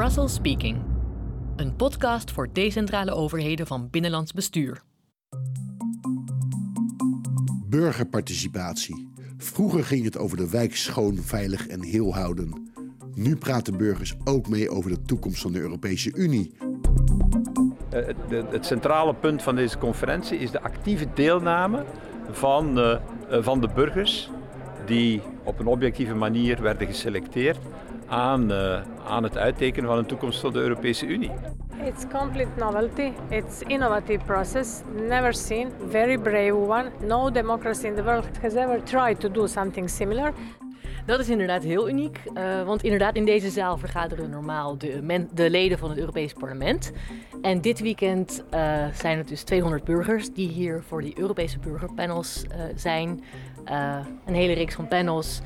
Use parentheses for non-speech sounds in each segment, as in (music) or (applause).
Brussels Speaking, een podcast voor decentrale overheden van binnenlands bestuur. Burgerparticipatie. Vroeger ging het over de wijk schoon, veilig en heel houden. Nu praten burgers ook mee over de toekomst van de Europese Unie. Eh, Het, het centrale punt van deze conferentie is de actieve deelname van, eh, eh, van de burgers die op een objectieve manier werden geselecteerd aan, eh, aan het uittekenen van een toekomst voor de Europese Unie. It's complete novelty. It's innovative process, never seen, very brave one. No democracy in the world has ever tried to do something similar. Dat is inderdaad heel uniek, eh, want inderdaad in deze zaal vergaderen normaal de, men- de leden van het Europees Parlement. En dit weekend eh, zijn het dus 200 burgers die hier voor die Europese burgerpanels eh, zijn. Eh, een hele reeks van panels,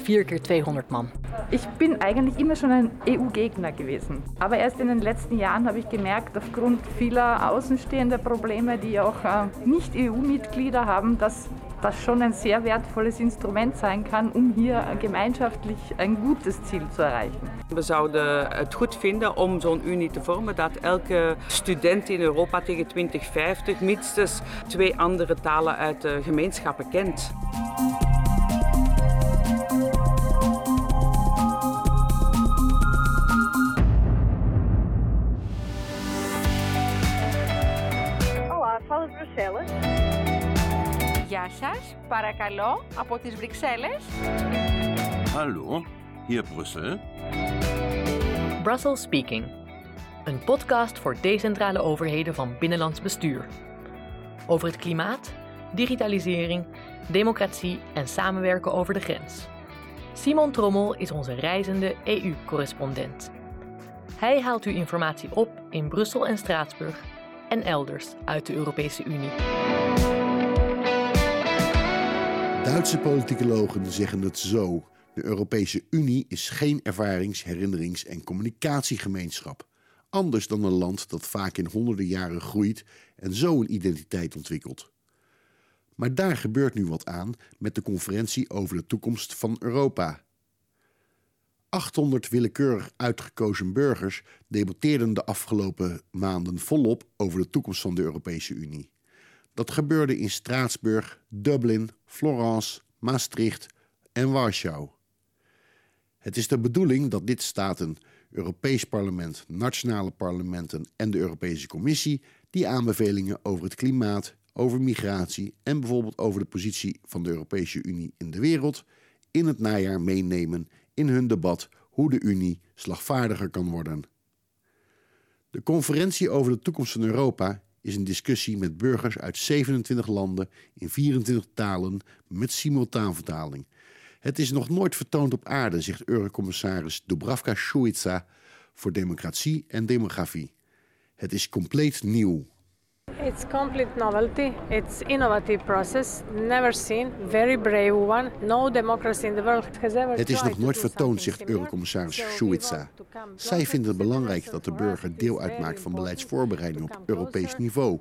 vier keer 200 man. Ich bin eigentlich immer schon ein EU-Gegner gewesen. Aber erst in den letzten Jahren habe ich gemerkt, aufgrund vieler außenstehender Probleme, die auch äh, Nicht-EU-Mitglieder haben, dass das schon ein sehr wertvolles Instrument sein kann, um hier äh, gemeinschaftlich ein gutes Ziel zu erreichen. We zouden het goed vinden om zo'n unie te vormen dat elke student in Europa tegen 2050 minstens twee andere talen uit de gemeenschappen kent. σας, παρακαλώ, από τις Βρυξέλλες. Hallo, hier Brüssel. Brussels Speaking, een podcast voor decentrale overheden van binnenlands bestuur. Over het klimaat, digitalisering, democratie en samenwerken over de grens. Simon Trommel is onze reizende EU-correspondent. Hij haalt u informatie op in Brussel en Straatsburg en elders uit de Europese Unie. Duitse politicologen zeggen het zo. De Europese Unie is geen ervarings-, herinnerings- en communicatiegemeenschap. Anders dan een land dat vaak in honderden jaren groeit en zo een identiteit ontwikkelt. Maar daar gebeurt nu wat aan met de conferentie over de toekomst van Europa. 800 willekeurig uitgekozen burgers debatteerden de afgelopen maanden volop over de toekomst van de Europese Unie. Dat gebeurde in Straatsburg, Dublin, Florence, Maastricht en Warschau. Het is de bedoeling dat lidstaten, Europees Parlement, nationale parlementen en de Europese Commissie die aanbevelingen over het klimaat, over migratie en bijvoorbeeld over de positie van de Europese Unie in de wereld in het najaar meenemen in hun debat hoe de Unie slagvaardiger kan worden. De conferentie over de toekomst van Europa is een discussie met burgers uit 27 landen in 24 talen met simultaanvertaling. Het is nog nooit vertoond op aarde, zegt Eurocommissaris Dubravka Šuica voor democratie en demografie. Het is compleet nieuw. It's complete novelty. It's innovative process, never seen, very brave one. No democracy in the world has ever Het is nog nooit vertoond, zegt. Eurocommissaris come Zij vinden het (laughs) belangrijk dat de burger deel uitmaakt van beleidsvoorbereiding op Europees niveau.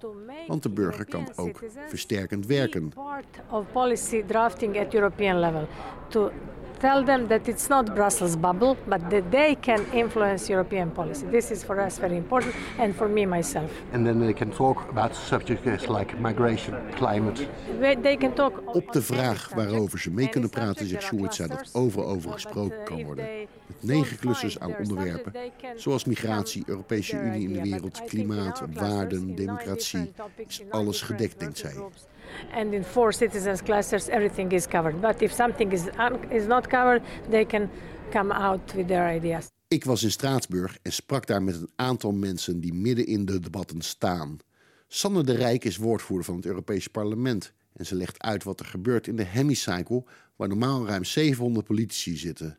Want de burger kan ook versterkend werken. part of policy drafting at European level. To tell them that it's not Brussels bubble, but that they can influence European policy. This is for us very important, and for me myself. and then they can talk about subjects like migration, climate. We- They can talk Op de vraag waarover ze mee kunnen praten, zegt Šuica dat over over gesproken uh, kan worden. Met negen find aan onderwerpen, zoals migratie, Europese Unie in de wereld, klimaat, waarden, democratie, is alles gedekt, denkt zij. And in four citizens clusters, everything is covered. But if something is, un- is not covered, they can come out with their ideas. Ik was in Straatsburg en sprak daar met een aantal mensen die midden in de debatten staan. Sanne de Rijk is woordvoerder van het Europese parlement en ze legt uit wat er gebeurt in de hemicycle, waar normaal ruim 700 politici zitten.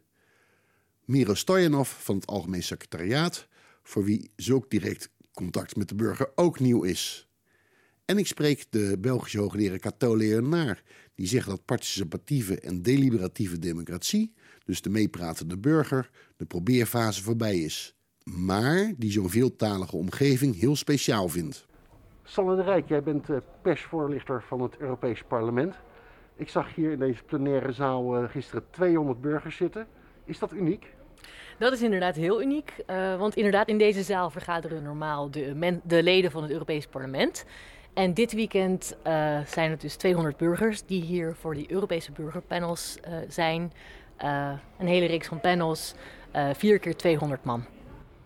Miro Stojanov van het Algemeen Secretariaat, voor wie zulk direct contact met de burger ook nieuw is. En ik spreek de Belgische hoogleraar Cato Leonaar, die zegt dat participatieve en deliberatieve democratie, dus de meepratende burger, de probeerfase voorbij is. Maar die zo'n veeltalige omgeving heel speciaal vindt. Sanne de Rijk, jij bent eh, persvoorlichter van het Europees Parlement. Ik zag hier in deze plenaire zaal eh, gisteren 200 burgers zitten. Is dat uniek? Dat is inderdaad heel uniek, uh, want inderdaad in deze zaal vergaderen normaal de, men, de leden van het Europees Parlement. En dit weekend uh, zijn het dus 200 burgers die hier voor die Europese burgerpanels uh, zijn. een hele reeks van panels, vier keer 200 man.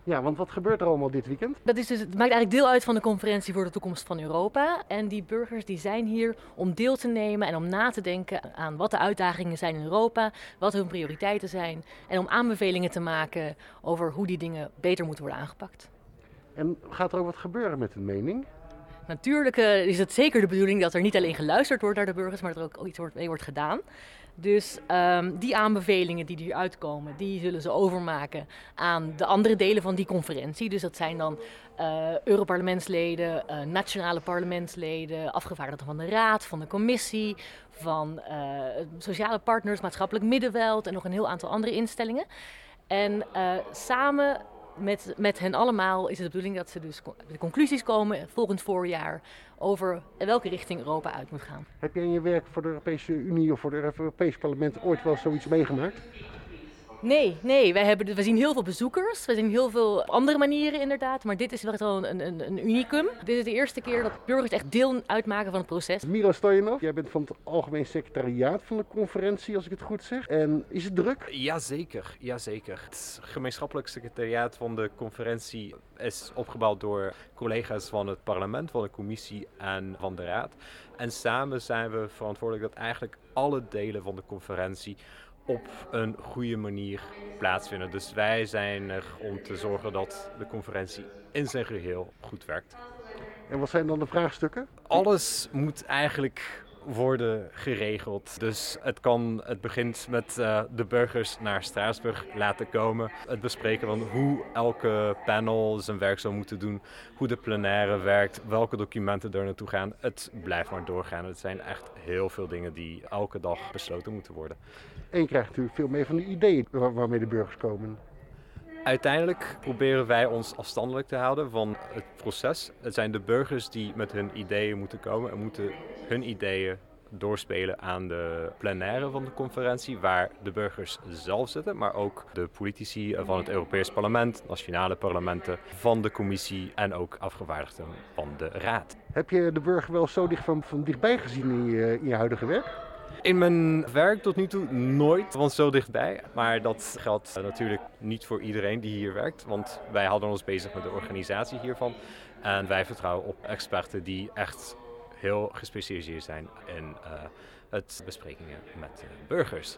Ja, want wat gebeurt er allemaal dit weekend? Dat is dus, het maakt eigenlijk deel uit van de conferentie voor de toekomst van Europa. En die burgers die zijn hier om deel te nemen en om na te denken aan wat de uitdagingen zijn in Europa, wat hun prioriteiten zijn. En om aanbevelingen te maken over hoe die dingen beter moeten worden aangepakt. En gaat er ook wat gebeuren met hun mening? Natuurlijk uh, is het zeker de bedoeling dat er niet alleen geluisterd wordt naar de burgers, maar dat er ook iets mee wordt gedaan. Dus um, die aanbevelingen die hier uitkomen, die zullen ze overmaken aan de andere delen van die conferentie. Dus dat zijn dan uh, Europarlementsleden, uh, nationale parlementsleden, afgevaardigden van de Raad, van de Commissie, van sociale partners, maatschappelijk middenveld en nog een heel aantal andere instellingen. En samen met, met hen allemaal is het de bedoeling dat ze dus de conclusies komen volgend voorjaar over welke richting Europa uit moet gaan. Heb jij in je werk voor de Europese Unie of voor het Europese parlement ooit wel zoiets meegemaakt? Nee, nee. Wij hebben, we zien heel veel bezoekers. We zien heel veel andere manieren inderdaad. Maar dit is wel een, een, een unicum. Dit is de eerste keer dat burgers echt deel uitmaken van het proces. Miro Stojanov, jij bent van het algemeen secretariaat van de conferentie, als ik het goed zeg. En is het druk? Jazeker, jazeker. Het gemeenschappelijk secretariaat van de conferentie is opgebouwd door collega's van het parlement, van de commissie en van de raad. En samen zijn we verantwoordelijk dat eigenlijk alle delen van de conferentie op een goede manier plaatsvinden. Dus wij zijn er om te zorgen dat de conferentie in zijn geheel goed werkt. En wat zijn dan de vraagstukken? Alles moet eigenlijk worden geregeld. Dus het, kan, het begint met uh, de burgers naar Straatsburg laten komen. Het bespreken van hoe elke panel zijn werk zou moeten doen. Hoe de plenaire werkt. Welke documenten er naartoe gaan. Het blijft maar doorgaan. Het zijn echt heel veel dingen die elke dag besloten moeten worden. En krijgt natuurlijk veel meer van de ideeën waarmee de burgers komen. Uiteindelijk proberen wij ons afstandelijk te houden van het proces. Het zijn de burgers die met hun ideeën moeten komen en moeten hun ideeën doorspelen aan de plenaire van de conferentie, waar de burgers zelf zitten, maar ook de politici van het Europees Parlement, nationale parlementen, van de commissie en ook afgevaardigden van de raad. Heb je de burger wel zo dicht van, van dichtbij gezien in je, in je huidige werk? In mijn werk tot nu toe nooit van zo dichtbij. Maar dat geldt natuurlijk niet voor iedereen die hier werkt. Want wij houden ons bezig met de organisatie hiervan. En wij vertrouwen op experten die echt heel gespecialiseerd zijn in uh, het besprekingen met burgers.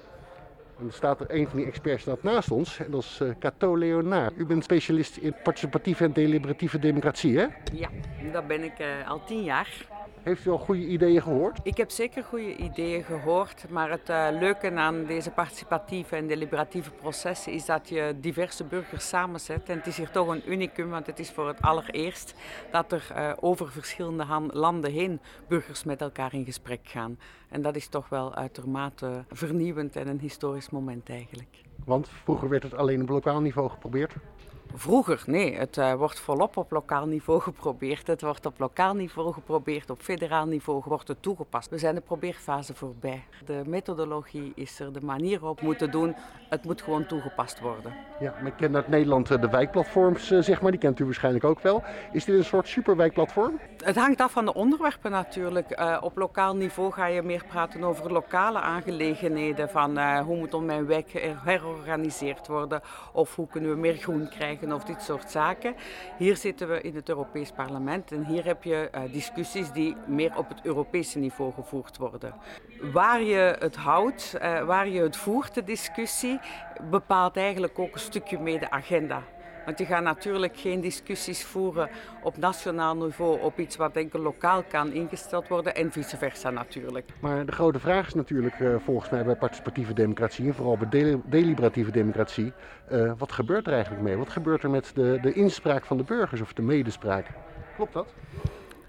En er staat er een van die experts staat naast ons, en dat is uh, Cato Leonard. U bent specialist in participatieve en deliberatieve democratie, hè? Ja, dat ben ik uh, al tien jaar. Heeft u al goede ideeën gehoord? Ik heb zeker goede ideeën gehoord, maar het uh, leuke aan deze participatieve en deliberatieve processen is dat je diverse burgers samenzet. En het is hier toch een unicum, want het is voor het allereerst dat er uh, over verschillende landen heen burgers met elkaar in gesprek gaan. En dat is toch wel uitermate vernieuwend en een historisch moment eigenlijk. Want vroeger werd het alleen op lokaal niveau geprobeerd? Vroeger, nee, het uh, wordt volop op lokaal niveau (laughs) geprobeerd. Het wordt op lokaal niveau geprobeerd, op federaal niveau wordt het toegepast. We zijn de probeerfase voorbij. De methodologie is er, de manier waarop we moeten doen, het moet gewoon toegepast worden. Ja, maar ik ken uit Nederland de wijkplatforms, eh, zeg maar, die kent u waarschijnlijk ook wel. Is dit een soort superwijkplatform? Het hangt af van de onderwerpen natuurlijk. Uh, op lokaal niveau ga je meer praten over lokale aangelegenheden, van uh, hoe moet mijn wijk herorganiseerd worden of hoe kunnen we meer groen krijgen of dit soort zaken. Hier zitten we in het Europees Parlement en hier heb je uh, discussies die meer op het Europese niveau gevoerd worden. Waar je het houdt, uh, waar je het voert, de discussie, bepaalt eigenlijk ook een stukje mee de agenda. Want je gaat natuurlijk geen discussies voeren op nationaal niveau op iets wat enkel lokaal kan ingesteld worden en vice versa natuurlijk. Maar de grote vraag is natuurlijk uh, volgens mij bij participatieve democratie en vooral bij del deliberatieve democratie, uh, wat gebeurt er eigenlijk mee? Wat gebeurt er met de, de inspraak van de burgers of de medespraak? Klopt dat?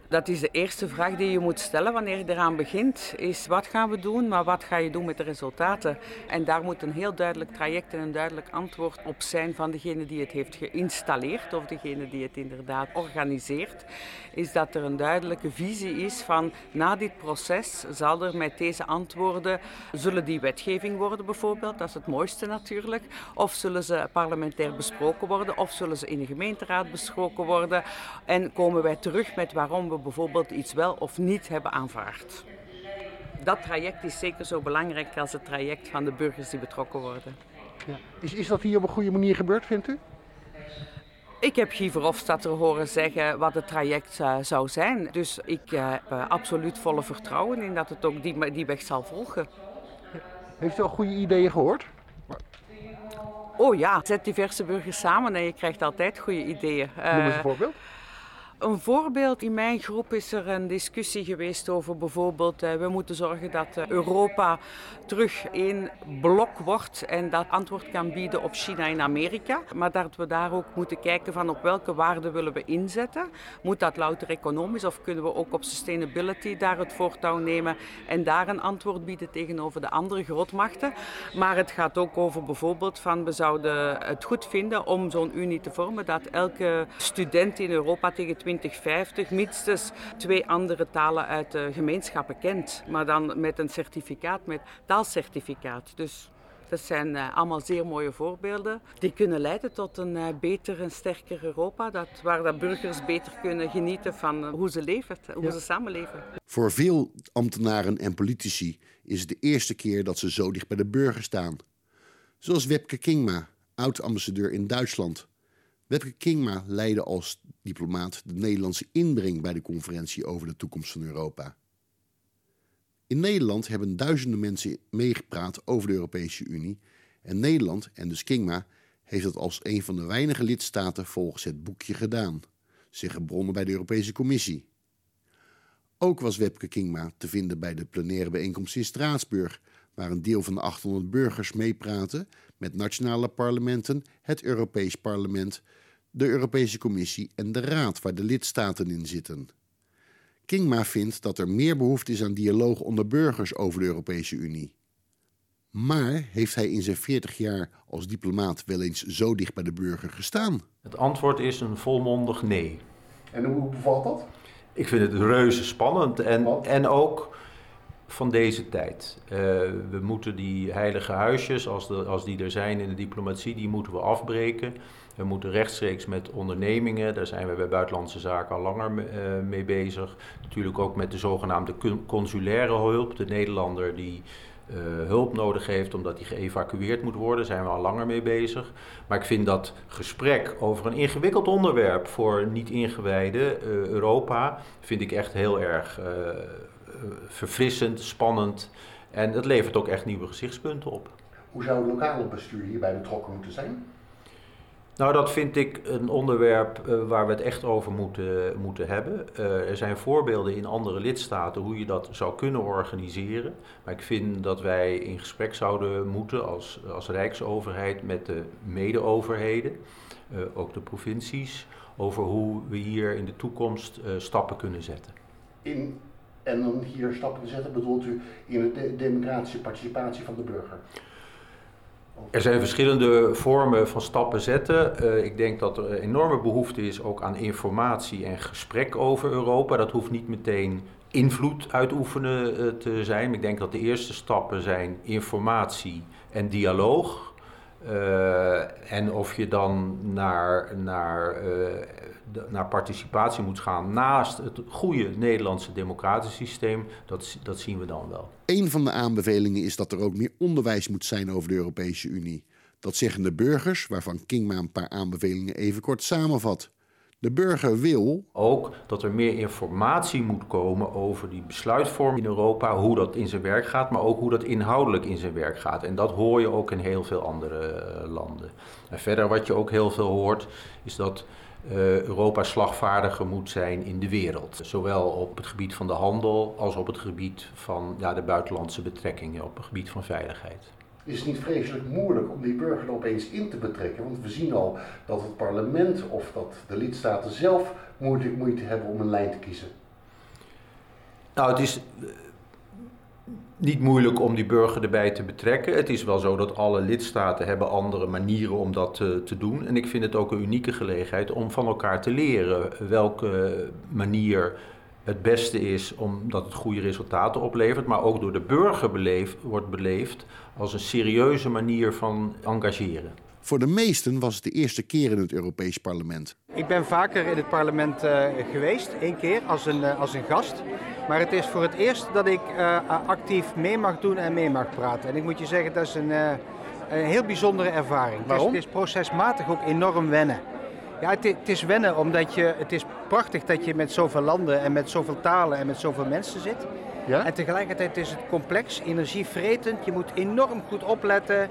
Dat is de eerste vraag die je moet stellen wanneer je eraan begint. Is wat gaan we doen, maar wat ga je doen met de resultaten? En daar moet een heel duidelijk traject en een duidelijk antwoord op zijn van degene die het heeft geïnstalleerd of degene die het inderdaad organiseert. Is dat er een duidelijke visie is van na dit proces zal er met deze antwoorden, zullen die wetgeving worden bijvoorbeeld, dat is het mooiste natuurlijk, of zullen ze parlementair besproken worden, of zullen ze in de gemeenteraad besproken worden en komen wij terug met waarom we bijvoorbeeld iets wel of niet hebben aanvaard. Dat traject is zeker zo belangrijk als het traject van de burgers die betrokken worden. Ja. Is, is dat hier op een goede manier gebeurd, vindt u? Ik heb Guy Verhofstadter horen zeggen wat het traject uh, zou zijn. Dus ik uh, heb uh, absoluut volle vertrouwen in dat het ook die, die weg zal volgen. Heeft u al goede ideeën gehoord? Oh ja, zet diverse burgers samen en je krijgt altijd goede ideeën. Noem eens een voorbeeld. Een voorbeeld, in mijn groep is er een discussie geweest over bijvoorbeeld, uh, we moeten zorgen dat uh, Europa terug één blok wordt en dat antwoord kan bieden op China en Amerika. Maar dat we daar ook moeten kijken van op welke waarden willen we inzetten. Moet dat louter economisch of kunnen we ook op sustainability daar het voortouw nemen en daar een antwoord bieden tegenover de andere grootmachten. Maar het gaat ook over bijvoorbeeld van we zouden het goed vinden om zo'n unie te vormen dat elke student in Europa tegen 2050 minstens twee andere talen uit de gemeenschappen kent. Maar dan met een certificaat, met taalcertificaat. Dus dat zijn uh, allemaal zeer mooie voorbeelden. Die kunnen leiden tot een uh, beter en sterker Europa. Dat, waar de burgers beter kunnen genieten van uh, hoe ze leven, hoe ja. ze samenleven. Voor veel ambtenaren en politici is het de eerste keer dat ze zo dicht bij de burger staan. Zoals Webke Kingma, oud-ambassadeur in Duitsland. Webke Kingma leidde als diplomaat de Nederlandse inbreng bij de conferentie over de toekomst van Europa. In Nederland hebben duizenden mensen meegepraat over de Europese Unie en Nederland, en dus Kingma, heeft dat als een van de weinige lidstaten volgens het boekje gedaan, zeggen bronnen bij de Europese Commissie. Ook was Webke Kingma te vinden bij de plenaire bijeenkomst in Straatsburg, waar een deel van de 800 burgers meepraten met nationale parlementen, het Europees Parlement, de Europese Commissie en de Raad, waar de lidstaten in zitten. Kingma vindt dat er meer behoefte is aan dialoog onder burgers over de Europese Unie. Maar heeft hij in zijn 40 jaar als diplomaat wel eens zo dicht bij de burger gestaan? Het antwoord is een volmondig nee. En hoe bevalt dat? Ik vind het reuze spannend en, en ook van deze tijd. Uh, we moeten die heilige huisjes, als, als die er zijn in de diplomatie, die moeten we afbreken. We moeten rechtstreeks met ondernemingen, daar zijn we bij Buitenlandse Zaken al langer mee, uh, mee bezig. Natuurlijk ook met de zogenaamde consulaire hulp, de Nederlander die uh, hulp nodig heeft omdat hij geëvacueerd moet worden, zijn we al langer mee bezig. Maar ik vind dat gesprek over een ingewikkeld onderwerp voor niet-ingewijden, Europa, vind ik echt heel erg verfrissend, spannend. En het levert ook echt nieuwe gezichtspunten op. Hoe zou het lokale bestuur hierbij betrokken moeten zijn? Nou, dat vind ik een onderwerp uh, waar we het echt over moeten, moeten hebben. Uh, er zijn voorbeelden in andere lidstaten hoe je dat zou kunnen organiseren. Maar ik vind dat wij in gesprek zouden moeten als, als Rijksoverheid met de mede-overheden, uh, ook de provincies, over hoe we hier in de toekomst stappen kunnen zetten. In en dan hier stappen te zetten, bedoelt u in de democratische participatie van de burger? Er zijn verschillende vormen van stappen zetten. Uh, ik denk dat er enorme behoefte is ook aan informatie en gesprek over Europa. Dat hoeft niet meteen invloed uitoefenen uh, te zijn. Ik denk dat de eerste stappen zijn informatie en dialoog. Uh, en of je dan naar, naar, de, naar participatie moet gaan naast het goede Nederlandse democratische systeem, dat, dat zien we dan wel. Een van de aanbevelingen is dat er ook meer onderwijs moet zijn over de Europese Unie. Dat zeggen de burgers, waarvan Kingma een paar aanbevelingen even kort samenvat. De burger wil. Ook dat er meer informatie moet komen over die besluitvorming in Europa, hoe dat in zijn werk gaat, maar ook hoe dat inhoudelijk in zijn werk gaat. En dat hoor je ook in heel veel andere landen. En verder wat je ook heel veel hoort, is dat uh, Europa slagvaardiger moet zijn in de wereld. Zowel op het gebied van de handel als op het gebied van ja, de buitenlandse betrekkingen, op het gebied van veiligheid. Is het niet vreselijk moeilijk om die burger er opeens in te betrekken? Want we zien al dat het parlement of dat de lidstaten zelf moeite, moeite hebben om een lijn te kiezen. Nou, het is niet moeilijk om die burger erbij te betrekken. Het is wel zo dat alle lidstaten hebben andere manieren om dat te, te doen. En ik vind het ook een unieke gelegenheid om van elkaar te leren welke manier het beste is omdat het goede resultaten oplevert, maar ook door de burger beleefd, wordt beleefd als een serieuze manier van engageren. Voor de meesten was het de eerste keer in het Europees Parlement. Ik ben vaker in het parlement uh, geweest, één keer als een, uh, als een gast. Maar het is voor het eerst dat ik uh, actief mee mag doen en mee mag praten. En ik moet je zeggen, dat is een, een heel bijzondere ervaring. Waarom? Het is, het is procesmatig ook enorm wennen. Ja, het, het, is wennen omdat je, het is prachtig dat je met zoveel landen en met zoveel talen en met zoveel mensen zit. Ja? En tegelijkertijd is het complex, energievretend. Je moet enorm goed opletten.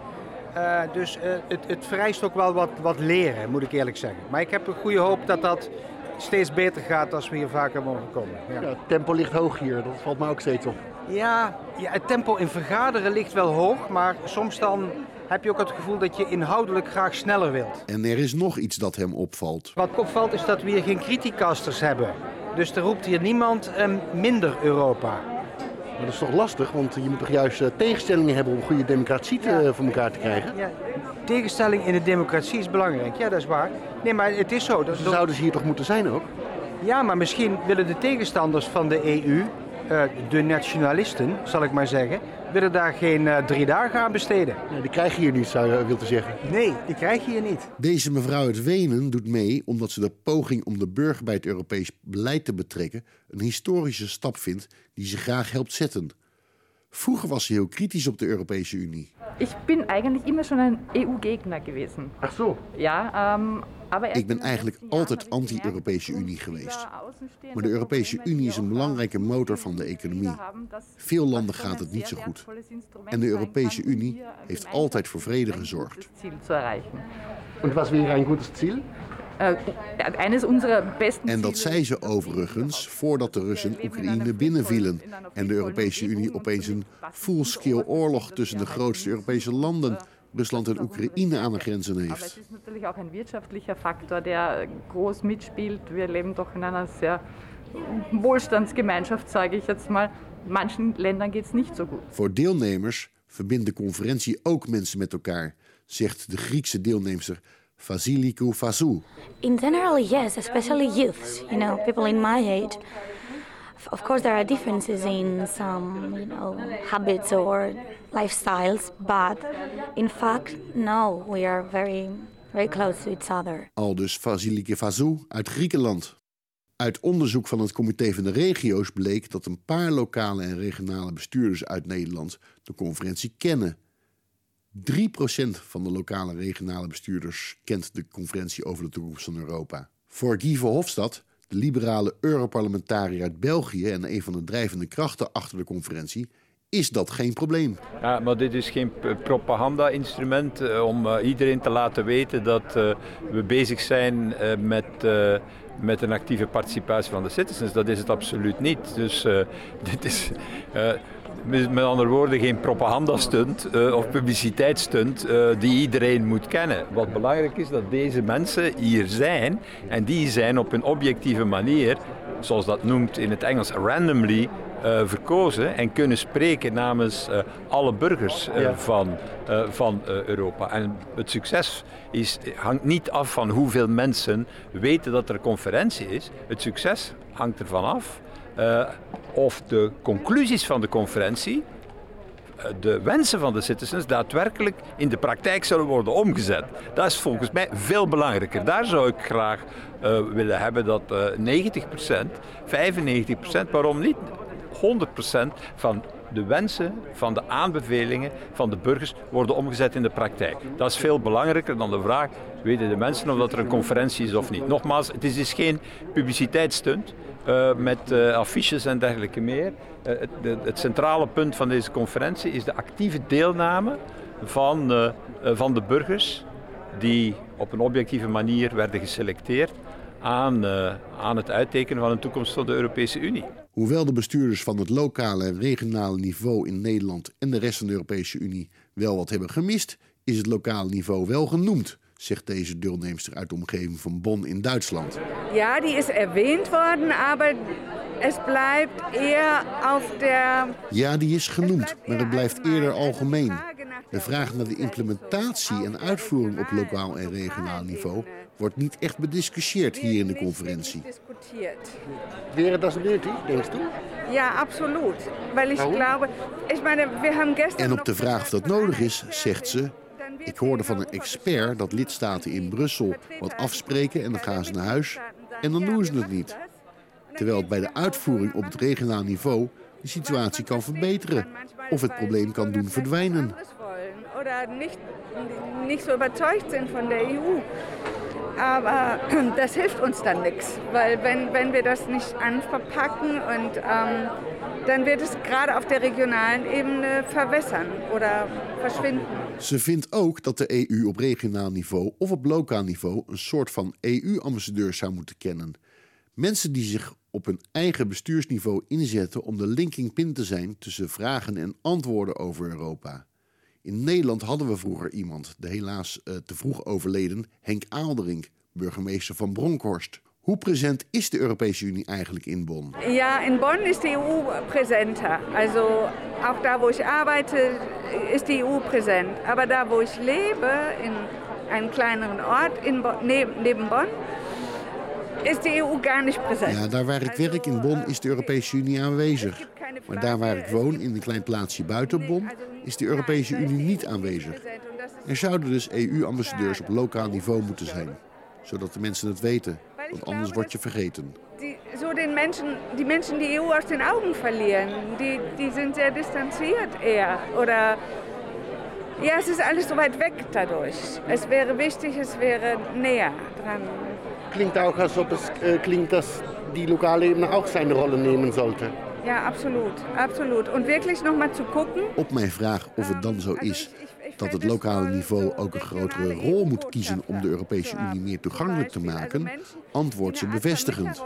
Uh, dus uh, het, het, vereist ook wel wat, wat leren, moet ik eerlijk zeggen. Maar ik heb een goede hoop dat dat steeds beter gaat als we hier vaker mogen komen. Ja. ja het tempo ligt hoog hier, dat valt me ook steeds op. Ja, ja, het tempo in vergaderen ligt wel hoog, maar soms dan heb je ook het gevoel dat je inhoudelijk graag sneller wilt. En er is nog iets dat hem opvalt. Wat opvalt is dat we hier geen criticasters hebben. Dus er roept hier niemand um, minder Europa. Maar dat is toch lastig, want je moet toch juist uh, tegenstellingen hebben om goede democratie te, ja. voor elkaar te krijgen? Ja. Tegenstelling in de democratie is belangrijk, ja dat is waar. Nee, maar het is zo. Dat Ze zouden ze hier toch moeten zijn ook? Ja, maar misschien willen de tegenstanders van de EU, uh, de nationalisten zal ik maar zeggen, willen daar geen uh, drie dagen aan besteden. Ja, die krijg je hier niet, zou je willen zeggen. Nee, die krijg je hier niet. Deze mevrouw uit Wenen doet mee omdat ze de poging om de burger bij het Europees beleid te betrekken een historische stap vindt die ze graag helpt zetten. Vroeger was ze heel kritisch op de Europese Unie. Ik ben eigenlijk immer schon een EU-Gegner gewesen. Ach zo. Ja, um, aber ik ben eigenlijk altijd anti-Europese Unie geweest. Maar de Europese Unie is een belangrijke motor van de economie. Veel landen gaat het niet zo goed. En de Europese Unie heeft altijd voor vrede gezorgd. En wat weer een goed ziel? Besten en dat zei ze overigens voordat de Russen Oekraïne binnenvielen en de Europese Unie opeens een full-scale oorlog tussen de grootste Europese landen, Rusland en Oekraïne, aan de grenzen heeft. Maar het is natuurlijk ook een wirtschaftlicher Faktor, der groß mitspielt. Wir leben doch in einer sehr Wohlstandsgemeinschaft, sage ich jetzt mal. Manchen Ländern geht es nicht so gut. Voor deelnemers verbindt de conferentie ook mensen met elkaar, zegt de Griekse deelnemster Vasilikou Fazou. In general, yes, especially youths, you know, people in my age. Of course, there are differences in some, you know, habits or lifestyles, but in fact, no, we are very, very close to each other. Aldus Vasilike Fazou uit Griekenland. Uit onderzoek van het Comité van de Regio's bleek dat een paar lokale en regionale bestuurders uit Nederland de conferentie kennen. 3% van de lokale en regionale bestuurders kent de conferentie over de toekomst van Europa. Voor Guy Verhofstadt, de liberale Europarlementariër uit België en een van de drijvende krachten achter de conferentie, is dat geen probleem. Ja, maar dit is geen propaganda-instrument uh, om uh, iedereen te laten weten dat uh, we bezig zijn met, met een actieve participatie van de citizens. Dat is het absoluut niet. Dus (laughs) dit is met andere woorden geen propagandastunt uh, of publiciteitsstunt uh, die iedereen moet kennen. Wat belangrijk is dat deze mensen hier zijn en die zijn op een objectieve manier, zoals dat noemt in het Engels randomly, uh, verkozen en kunnen spreken namens uh, alle burgers uh, ja. van, van Europa. En het succes is, hangt niet af van hoeveel mensen weten dat er een conferentie is. Het succes hangt ervan af of de conclusies van de conferentie, de wensen van de citizens, daadwerkelijk in de praktijk zullen worden omgezet. Dat is volgens mij veel belangrijker. Daar zou ik graag uh, willen hebben dat uh, 90%, 95%, waarom niet 100% van de wensen, van de aanbevelingen van de burgers worden omgezet in de praktijk. Dat is veel belangrijker dan de vraag, weten de mensen of dat er een conferentie is of niet. Nogmaals, het is dus geen publiciteitsstunt. Uh, met uh, affiches en dergelijke meer. Uh, het, het, centrale punt van deze conferentie is de actieve deelname van, van de burgers die op een objectieve manier werden geselecteerd aan, aan het uittekenen van een toekomst van de Europese Unie. Hoewel de bestuurders van het lokale en regionale niveau in Nederland en de rest van de Europese Unie wel wat hebben gemist, is het lokale niveau wel genoemd zegt deze deelnemster uit de omgeving van Bonn in Duitsland. Ja, die is erwähnt worden, aber Es bleibt eher auf der. Ja, die is genoemd, maar het blijft eerder algemeen. De vraag naar de implementatie en uitvoering op lokaal en regionaal niveau wordt niet echt bediscussieerd hier in de conferentie. Wäre das nötig, denkst du? Ja, absoluut. Weil ich glaube, ich meine, wir haben gestern. En op de vraag of dat nodig is, zegt ze. Ik hoorde van een expert dat lidstaten in Brussel wat afspreken en dan gaan ze naar huis en dan doen ze het niet. Terwijl het bij de uitvoering op het regionaal niveau de situatie kan verbeteren of het probleem kan doen verdwijnen. Nicht, nicht so überzeugt sind von der EU. Aber (clears throat) das hilft uns dann nichts, weil wenn, wenn wir das nicht anverpacken und ähm, dann wird es gerade auf der regionalen Ebene verwässern oder verschwinden. Ze vindt ook dat de EU op regionaal niveau of op lokaal niveau een soort van EU-ambassadeur zou moeten kennen. Mensen die zich op hun eigen bestuursniveau inzetten om de linking pin te zijn tussen vragen en antwoorden over Europa. In Nederland hadden we vroeger iemand, de helaas uh, te vroeg overleden Henk Aalderink, burgemeester van Bronkhorst. Hoe present is de Europese Unie eigenlijk in Bonn? Ja, in Bonn ist die EU präsenter. Also auch da, wo ich arbeite, ist die EU präsent. Aber da, wo ich lebe, in einem kleineren Ort in neben Bonn, is de EU gar niet present. Ja, daar waar ik werk in Bonn is de Europese Unie aanwezig. Maar daar waar ik woon, in een klein plaatsje buiten Bonn, is de Europese Unie niet aanwezig. Er zouden dus EU-ambassadeurs op lokaal niveau moeten zijn, zodat de mensen het weten, want anders word je vergeten. Die, so den Menschen, die Menschen die EU aus den Augen verlieren, die, die sind sehr distanziert eher. Oder ja, es ist alles so weit weg dadurch. Es wäre wichtig, es wäre näher dran. Klingt auch, als ob es äh, klingt, dass die lokale Ebene auch seine Rolle nehmen sollte. Ja, absoluut. absoluut. En wirklich nog maar te gucken. Op mijn vraag of het dan zo is dat het lokale niveau ook een grotere rol moet kiezen om de Europese Unie meer toegankelijk te maken, antwoordt ze bevestigend.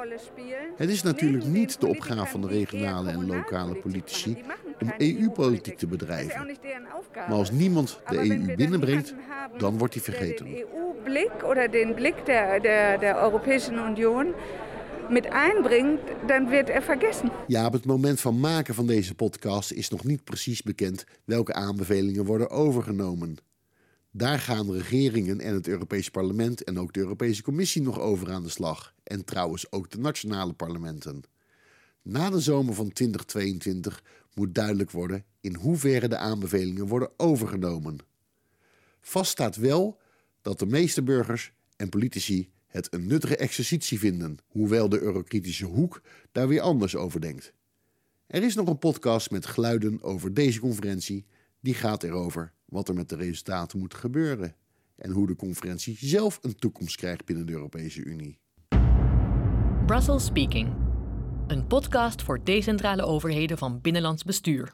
Het is natuurlijk niet de opgave van de regionale en lokale politici om EU-politiek te bedrijven. Maar als niemand de EU binnenbrengt, dan wordt die vergeten. De EU-blik of de blik der, Europese Unie met einbrengt, dan wordt er vergessen. Ja, op het moment van maken van deze podcast is nog niet precies bekend welke aanbevelingen worden overgenomen. Daar gaan regeringen en het Europees Parlement en ook de Europese Commissie nog over aan de slag. En trouwens ook de nationale parlementen. Na de zomer van 2022 moet duidelijk worden in hoeverre de aanbevelingen worden overgenomen. Vast staat wel dat de meeste burgers en politici het een nuttige exercitie vinden, hoewel de eurokritische hoek daar weer anders over denkt. Er is nog een podcast met geluiden over deze conferentie, die gaat erover wat er met de resultaten moet gebeuren en hoe de conferentie zelf een toekomst krijgt binnen de Europese Unie. Brussels Speaking, een podcast voor decentrale overheden van binnenlands bestuur.